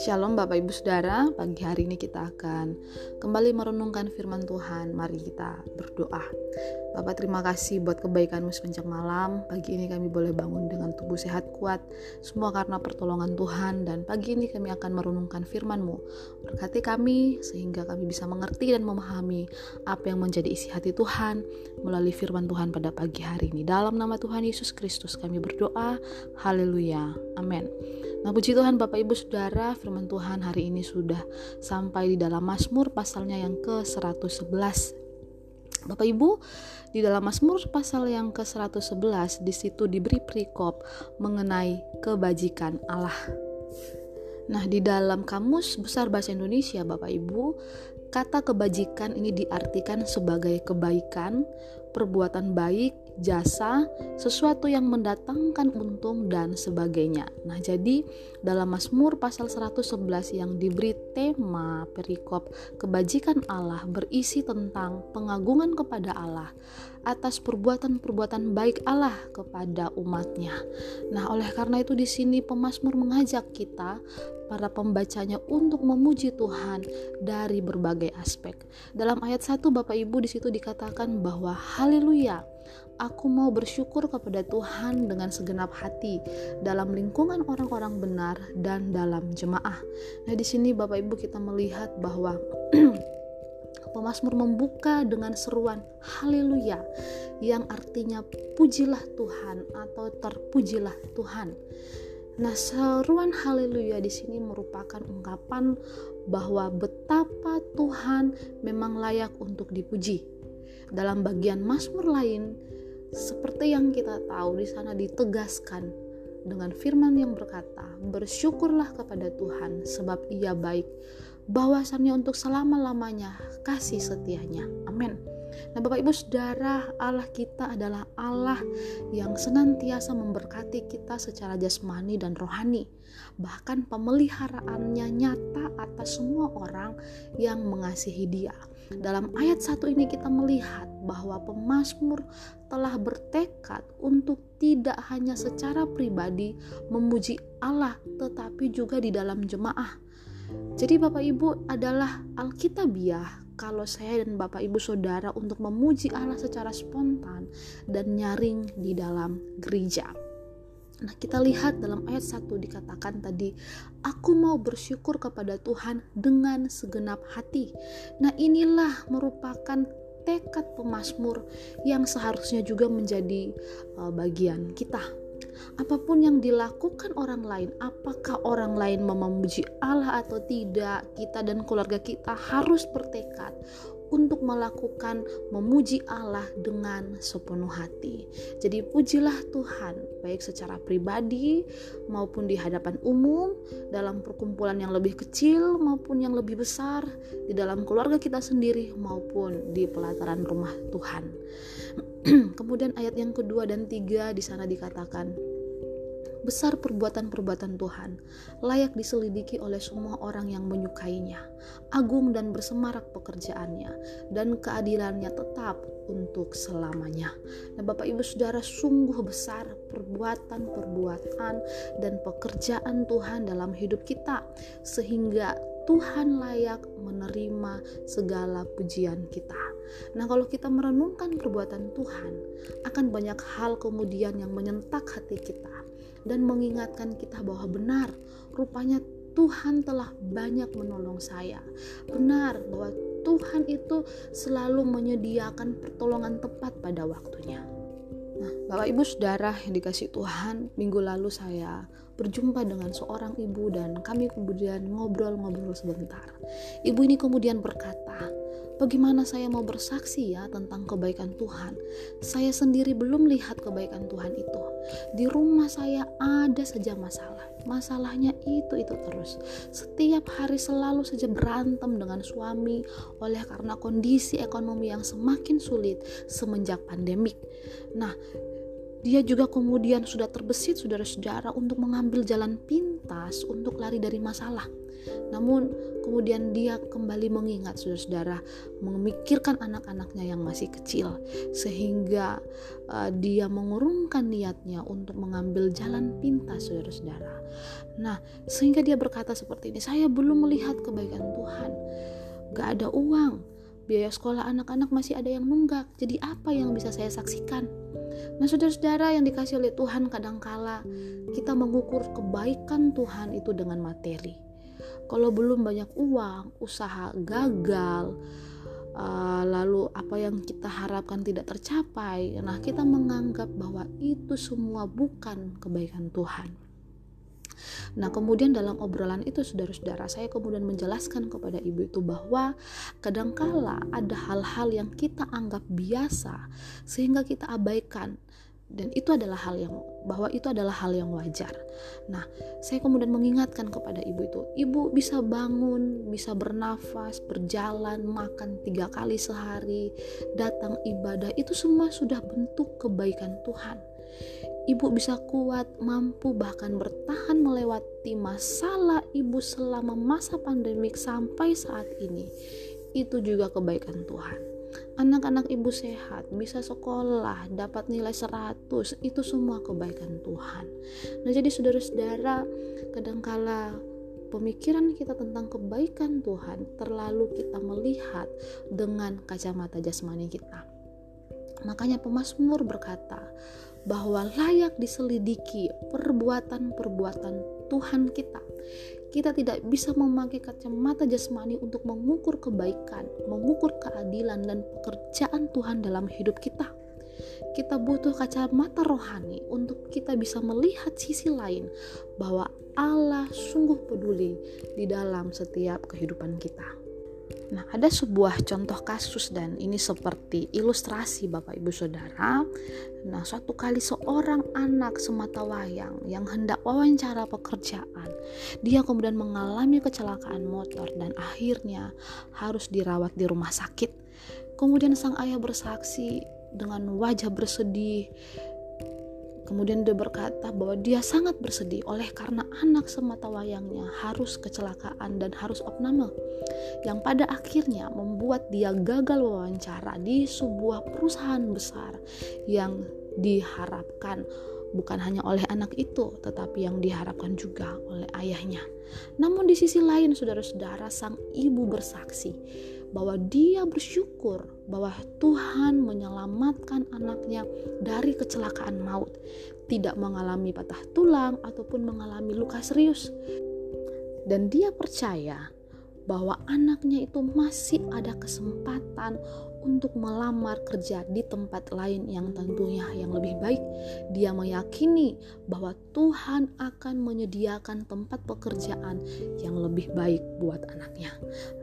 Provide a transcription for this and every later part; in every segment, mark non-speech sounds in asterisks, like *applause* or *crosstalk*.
Shalom Bapak Ibu Saudara, pagi hari ini kita akan kembali merenungkan firman Tuhan. Mari kita berdoa. Bapak terima kasih buat kebaikanmu sepanjang malam. Pagi ini kami boleh bangun dengan tubuh sehat kuat. Semua karena pertolongan Tuhan dan pagi ini kami akan merenungkan firman-Mu. Berkati kami sehingga kami bisa mengerti dan memahami apa yang menjadi isi hati Tuhan melalui firman Tuhan pada pagi hari ini. Dalam nama Tuhan Yesus Kristus kami berdoa. Haleluya. Amin. Nah puji Tuhan Bapak Ibu Saudara firman Tuhan hari ini sudah sampai di dalam Mazmur pasalnya yang ke-111 Bapak Ibu, di dalam Mazmur pasal yang ke-111 di situ diberi perikop mengenai kebajikan Allah. Nah, di dalam kamus besar bahasa Indonesia Bapak Ibu, kata kebajikan ini diartikan sebagai kebaikan, perbuatan baik, jasa, sesuatu yang mendatangkan untung dan sebagainya. Nah, jadi dalam Mazmur pasal 111 yang diberi tema perikop kebajikan Allah berisi tentang pengagungan kepada Allah atas perbuatan-perbuatan baik Allah kepada umatnya. Nah, oleh karena itu di sini pemazmur mengajak kita para pembacanya untuk memuji Tuhan dari berbagai aspek. Dalam ayat 1 Bapak Ibu di situ dikatakan bahwa haleluya Aku mau bersyukur kepada Tuhan dengan segenap hati dalam lingkungan orang-orang benar dan dalam jemaah. Nah, di sini Bapak Ibu kita melihat bahwa *clears throat* Pemasmur membuka dengan seruan haleluya yang artinya pujilah Tuhan atau terpujilah Tuhan. Nah, seruan haleluya di sini merupakan ungkapan bahwa betapa Tuhan memang layak untuk dipuji. Dalam bagian Mazmur lain seperti yang kita tahu di sana ditegaskan dengan firman yang berkata, "Bersyukurlah kepada Tuhan sebab Ia baik, bahwasannya untuk selama-lamanya kasih setianya." Amin. Nah, Bapak Ibu Saudara, Allah kita adalah Allah yang senantiasa memberkati kita secara jasmani dan rohani. Bahkan pemeliharaannya nyata atas semua orang yang mengasihi Dia. Dalam ayat satu ini kita melihat bahwa pemazmur telah bertekad untuk tidak hanya secara pribadi memuji Allah tetapi juga di dalam jemaah. Jadi Bapak Ibu adalah Alkitabiah kalau saya dan Bapak Ibu Saudara untuk memuji Allah secara spontan dan nyaring di dalam gereja. Nah, kita lihat dalam ayat 1 dikatakan tadi, aku mau bersyukur kepada Tuhan dengan segenap hati. Nah, inilah merupakan tekad pemazmur yang seharusnya juga menjadi uh, bagian kita apa pun yang dilakukan orang lain, apakah orang lain memuji Allah atau tidak, kita dan keluarga kita harus bertekad untuk melakukan memuji Allah dengan sepenuh hati. Jadi pujilah Tuhan baik secara pribadi maupun di hadapan umum, dalam perkumpulan yang lebih kecil maupun yang lebih besar, di dalam keluarga kita sendiri maupun di pelataran rumah Tuhan. *clears throat* Kemudian ayat yang kedua dan tiga di sana dikatakan besar perbuatan-perbuatan Tuhan, layak diselidiki oleh semua orang yang menyukainya. Agung dan bersemarak pekerjaannya, dan keadilannya tetap untuk selamanya. Nah, Bapak Ibu Saudara, sungguh besar perbuatan-perbuatan dan pekerjaan Tuhan dalam hidup kita, sehingga Tuhan layak menerima segala pujian kita. Nah, kalau kita merenungkan perbuatan Tuhan, akan banyak hal kemudian yang menyentak hati kita dan mengingatkan kita bahwa benar rupanya Tuhan telah banyak menolong saya. Benar bahwa Tuhan itu selalu menyediakan pertolongan tepat pada waktunya. Nah, Bapak Ibu Saudara yang dikasih Tuhan, minggu lalu saya berjumpa dengan seorang ibu dan kami kemudian ngobrol-ngobrol sebentar. Ibu ini kemudian berkata, Bagaimana saya mau bersaksi ya tentang kebaikan Tuhan? Saya sendiri belum lihat kebaikan Tuhan itu. Di rumah saya ada saja masalah. Masalahnya itu-itu terus. Setiap hari selalu saja berantem dengan suami oleh karena kondisi ekonomi yang semakin sulit semenjak pandemik. Nah, dia juga kemudian sudah terbesit saudara-saudara untuk mengambil jalan pintas untuk lari dari masalah. Namun kemudian dia kembali mengingat saudara-saudara memikirkan anak-anaknya yang masih kecil sehingga uh, dia mengurungkan niatnya untuk mengambil jalan pintas saudara-saudara. Nah, sehingga dia berkata seperti ini, saya belum melihat kebaikan Tuhan. Gak ada uang, biaya sekolah anak-anak masih ada yang nunggak. Jadi apa yang bisa saya saksikan? Nah, saudara-saudara yang dikasih oleh Tuhan kadangkala kita mengukur kebaikan Tuhan itu dengan materi. Kalau belum banyak uang, usaha gagal, uh, lalu apa yang kita harapkan tidak tercapai, nah kita menganggap bahwa itu semua bukan kebaikan Tuhan. Nah, kemudian dalam obrolan itu saudara-saudara, saya kemudian menjelaskan kepada ibu itu bahwa kadangkala ada hal-hal yang kita anggap biasa sehingga kita abaikan dan itu adalah hal yang bahwa itu adalah hal yang wajar. Nah, saya kemudian mengingatkan kepada ibu itu, ibu bisa bangun, bisa bernafas, berjalan, makan tiga kali sehari, datang ibadah, itu semua sudah bentuk kebaikan Tuhan. Ibu bisa kuat, mampu bahkan bertahan melewati masalah ibu selama masa pandemik sampai saat ini. Itu juga kebaikan Tuhan. Anak-anak ibu sehat, bisa sekolah, dapat nilai 100, itu semua kebaikan Tuhan. Nah, jadi saudara-saudara, kadangkala pemikiran kita tentang kebaikan Tuhan terlalu kita melihat dengan kacamata jasmani kita. Makanya pemazmur berkata, bahwa layak diselidiki perbuatan-perbuatan Tuhan kita. Kita tidak bisa memakai kacamata jasmani untuk mengukur kebaikan, mengukur keadilan dan pekerjaan Tuhan dalam hidup kita. Kita butuh kacamata rohani untuk kita bisa melihat sisi lain bahwa Allah sungguh peduli di dalam setiap kehidupan kita. Nah, ada sebuah contoh kasus dan ini seperti ilustrasi Bapak Ibu Saudara. Nah, suatu kali seorang anak semata wayang yang hendak wawancara pekerjaan, dia kemudian mengalami kecelakaan motor dan akhirnya harus dirawat di rumah sakit. Kemudian sang ayah bersaksi dengan wajah bersedih Kemudian dia berkata bahwa dia sangat bersedih oleh karena anak semata wayangnya harus kecelakaan dan harus opname yang pada akhirnya membuat dia gagal wawancara di sebuah perusahaan besar yang diharapkan bukan hanya oleh anak itu, tetapi yang diharapkan juga oleh ayahnya. Namun di sisi lain, saudara-saudara, sang ibu bersaksi bahwa dia bersyukur bahwa Tuhan menyelamatkan anaknya dari kecelakaan maut, tidak mengalami patah tulang ataupun mengalami luka serius. Dan dia percaya bahwa anaknya itu masih ada kesempatan untuk melamar kerja di tempat lain yang tentunya yang lebih baik. Dia meyakini bahwa Tuhan akan menyediakan tempat pekerjaan yang lebih baik buat anaknya.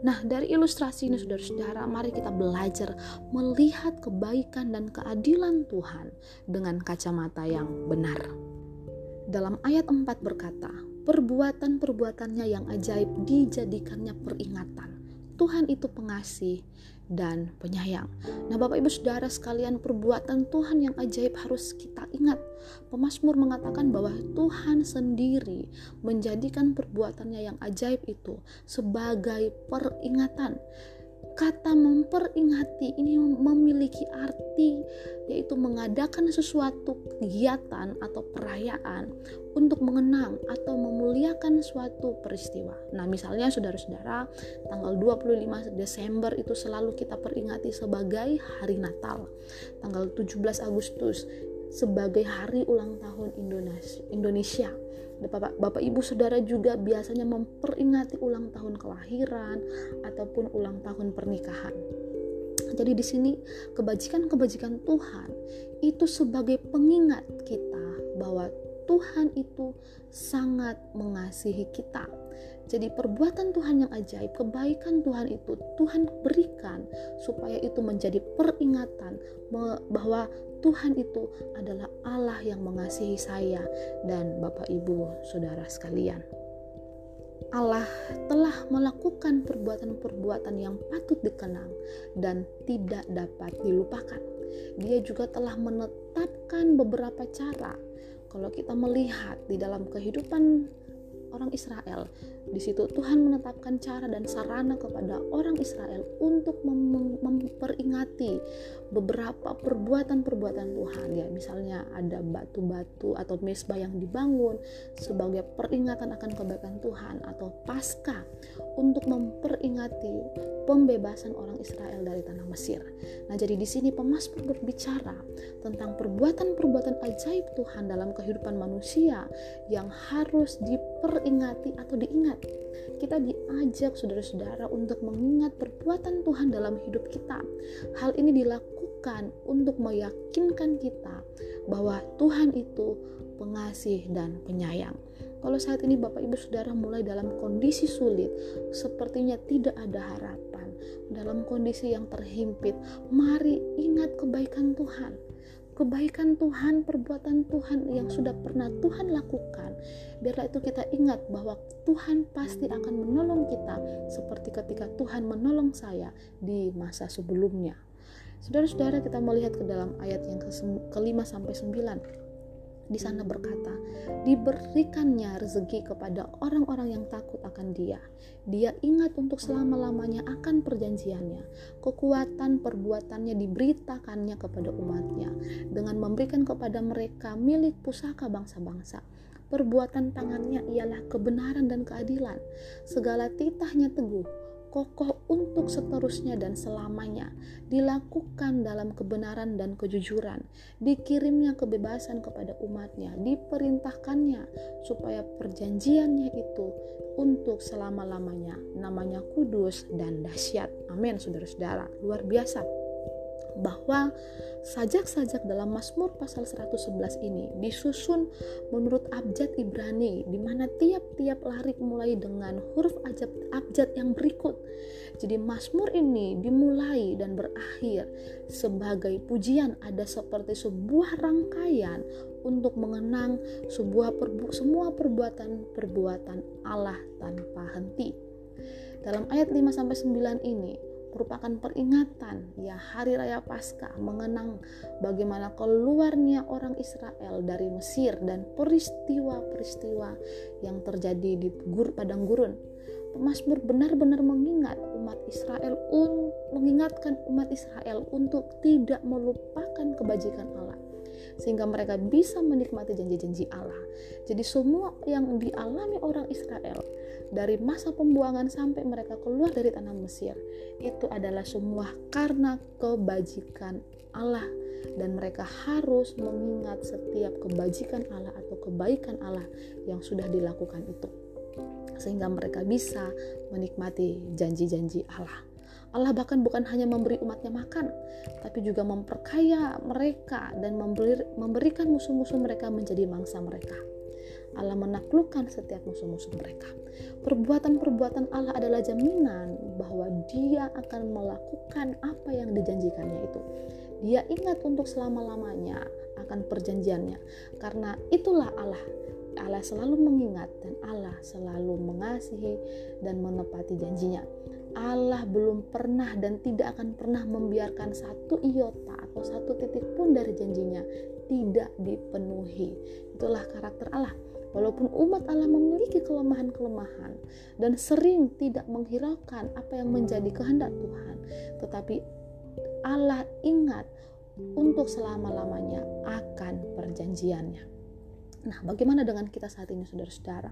Nah, dari ilustrasi ini saudara-saudara, mari kita belajar melihat kebaikan dan keadilan Tuhan dengan kacamata yang benar. Dalam ayat 4 berkata, perbuatan-perbuatannya yang ajaib dijadikannya peringatan. Tuhan itu pengasih dan penyayang. Nah, Bapak Ibu Saudara sekalian, perbuatan Tuhan yang ajaib harus kita ingat. Pemasmur mengatakan bahwa Tuhan sendiri menjadikan perbuatannya yang ajaib itu sebagai peringatan kata memperingati ini memiliki arti yaitu mengadakan sesuatu kegiatan atau perayaan untuk mengenang atau memuliakan suatu peristiwa. Nah, misalnya saudara-saudara, tanggal 25 Desember itu selalu kita peringati sebagai hari Natal. Tanggal 17 Agustus sebagai hari ulang tahun Indonesia. Bapak, Bapak Ibu Saudara juga biasanya memperingati ulang tahun kelahiran ataupun ulang tahun pernikahan. Jadi di sini kebajikan-kebajikan Tuhan itu sebagai pengingat kita bahwa Tuhan itu sangat mengasihi kita. Jadi perbuatan Tuhan yang ajaib, kebaikan Tuhan itu Tuhan berikan supaya itu menjadi peringatan bahwa Tuhan itu adalah Allah yang mengasihi saya dan Bapak Ibu Saudara sekalian. Allah telah melakukan perbuatan-perbuatan yang patut dikenang dan tidak dapat dilupakan. Dia juga telah menetapkan beberapa cara. Kalau kita melihat di dalam kehidupan orang Israel. Di situ Tuhan menetapkan cara dan sarana kepada orang Israel untuk mem memperingati beberapa perbuatan-perbuatan Tuhan ya. Misalnya ada batu-batu atau mesbah yang dibangun sebagai peringatan akan kebaikan Tuhan atau pasca untuk memperingati pembebasan orang Israel dari tanah Mesir. Nah, jadi di sini pemasmur berbicara tentang perbuatan-perbuatan ajaib Tuhan dalam kehidupan manusia yang harus diper diperingati atau diingat. Kita diajak saudara-saudara untuk mengingat perbuatan Tuhan dalam hidup kita. Hal ini dilakukan untuk meyakinkan kita bahwa Tuhan itu pengasih dan penyayang. Kalau saat ini Bapak Ibu Saudara mulai dalam kondisi sulit, sepertinya tidak ada harapan, dalam kondisi yang terhimpit, mari ingat kebaikan Tuhan kebaikan Tuhan, perbuatan Tuhan yang sudah pernah Tuhan lakukan. Biarlah itu kita ingat bahwa Tuhan pasti akan menolong kita seperti ketika Tuhan menolong saya di masa sebelumnya. Saudara-saudara kita melihat ke dalam ayat yang kelima sampai sembilan di sana berkata, diberikannya rezeki kepada orang-orang yang takut akan dia. Dia ingat untuk selama-lamanya akan perjanjiannya. Kekuatan perbuatannya diberitakannya kepada umatnya dengan memberikan kepada mereka milik pusaka bangsa-bangsa. Perbuatan tangannya ialah kebenaran dan keadilan. Segala titahnya teguh, kokoh untuk seterusnya dan selamanya, dilakukan dalam kebenaran dan kejujuran, dikirimnya kebebasan kepada umatnya, diperintahkannya supaya perjanjiannya itu untuk selama-lamanya, namanya kudus dan dahsyat. Amin, saudara-saudara, luar biasa bahwa sajak-sajak dalam Mazmur pasal 111 ini disusun menurut abjad Ibrani di mana tiap-tiap larik mulai dengan huruf abjad, yang berikut. Jadi Mazmur ini dimulai dan berakhir sebagai pujian ada seperti sebuah rangkaian untuk mengenang sebuah perbu semua perbuatan-perbuatan Allah tanpa henti. Dalam ayat 5 sampai 9 ini merupakan peringatan ya hari raya Paskah mengenang bagaimana keluarnya orang Israel dari Mesir dan peristiwa-peristiwa yang terjadi di gur padang gurun. Pemasmur benar-benar mengingat umat Israel un, mengingatkan umat Israel untuk tidak melupakan kebajikan Allah sehingga mereka bisa menikmati janji-janji Allah. Jadi semua yang dialami orang Israel dari masa pembuangan sampai mereka keluar dari tanah Mesir itu adalah semua karena kebajikan Allah dan mereka harus mengingat setiap kebajikan Allah atau kebaikan Allah yang sudah dilakukan itu sehingga mereka bisa menikmati janji-janji Allah. Allah bahkan bukan hanya memberi umatnya makan, tapi juga memperkaya mereka dan memberi, memberikan musuh-musuh mereka menjadi mangsa mereka. Allah menaklukkan setiap musuh-musuh mereka. Perbuatan-perbuatan Allah adalah jaminan bahwa Dia akan melakukan apa yang dijanjikannya itu. Dia ingat untuk selama-lamanya akan perjanjiannya, karena itulah Allah. Allah selalu mengingat dan Allah selalu mengasihi dan menepati janjinya. Allah belum pernah dan tidak akan pernah membiarkan satu iota atau satu titik pun dari janjinya tidak dipenuhi. Itulah karakter Allah. Walaupun umat Allah memiliki kelemahan-kelemahan dan sering tidak menghiraukan apa yang menjadi kehendak Tuhan, tetapi Allah ingat untuk selama-lamanya akan perjanjiannya. Nah, bagaimana dengan kita saat ini, saudara-saudara?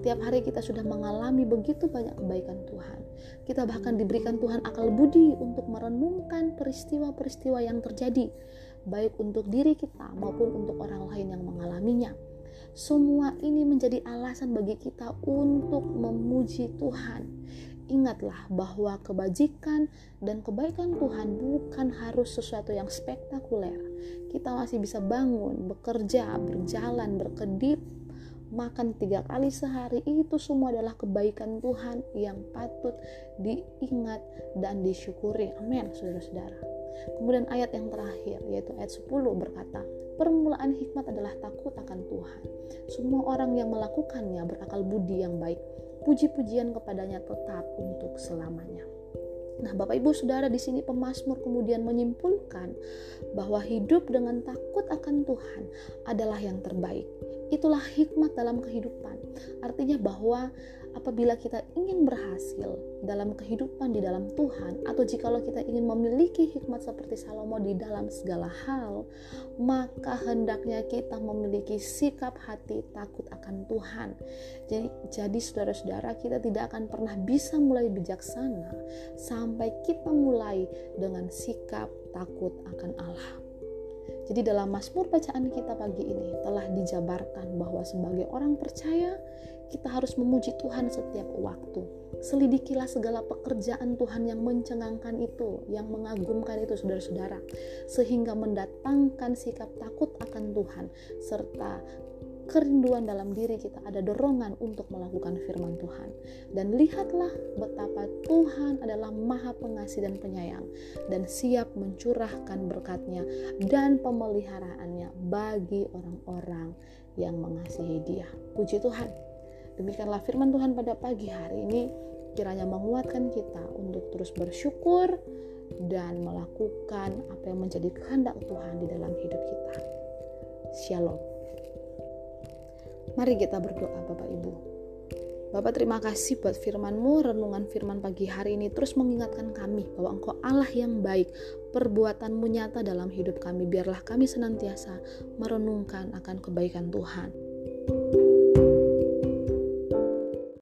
Tiap hari kita sudah mengalami begitu banyak kebaikan Tuhan. Kita bahkan diberikan Tuhan akal budi untuk merenungkan peristiwa-peristiwa yang terjadi, baik untuk diri kita maupun untuk orang lain yang mengalaminya. Semua ini menjadi alasan bagi kita untuk memuji Tuhan. Ingatlah bahwa kebajikan dan kebaikan Tuhan bukan harus sesuatu yang spektakuler. Kita masih bisa bangun, bekerja, berjalan, berkedip, makan tiga kali sehari itu semua adalah kebaikan Tuhan yang patut diingat dan disyukuri. Amin, saudara-saudara. Kemudian ayat yang terakhir yaitu ayat 10 berkata, permulaan hikmat adalah takut akan Tuhan. Semua orang yang melakukannya berakal budi yang baik puji-pujian kepadanya tetap untuk selamanya. Nah, Bapak Ibu Saudara di sini pemazmur kemudian menyimpulkan bahwa hidup dengan takut akan Tuhan adalah yang terbaik. Itulah hikmat dalam kehidupan. Artinya bahwa apabila kita ingin berhasil dalam kehidupan di dalam Tuhan atau jikalau kita ingin memiliki hikmat seperti Salomo di dalam segala hal, maka hendaknya kita memiliki sikap hati takut akan Tuhan. Jadi jadi saudara-saudara kita tidak akan pernah bisa mulai bijaksana sampai kita mulai dengan sikap takut akan Allah. Jadi dalam Mazmur bacaan kita pagi ini telah dijabarkan bahwa sebagai orang percaya kita harus memuji Tuhan setiap waktu. Selidikilah segala pekerjaan Tuhan yang mencengangkan itu, yang mengagumkan itu, saudara-saudara, sehingga mendatangkan sikap takut akan Tuhan serta kerinduan dalam diri kita, ada dorongan untuk melakukan firman Tuhan. Dan lihatlah betapa Tuhan adalah maha pengasih dan penyayang dan siap mencurahkan berkatnya dan pemeliharaannya bagi orang-orang yang mengasihi dia. Puji Tuhan. Demikianlah firman Tuhan pada pagi hari ini kiranya menguatkan kita untuk terus bersyukur dan melakukan apa yang menjadi kehendak Tuhan di dalam hidup kita. Shalom. Mari kita berdoa Bapak Ibu. Bapak terima kasih buat firman-Mu, renungan firman pagi hari ini terus mengingatkan kami bahwa Engkau Allah yang baik, perbuatanmu nyata dalam hidup kami. Biarlah kami senantiasa merenungkan akan kebaikan Tuhan.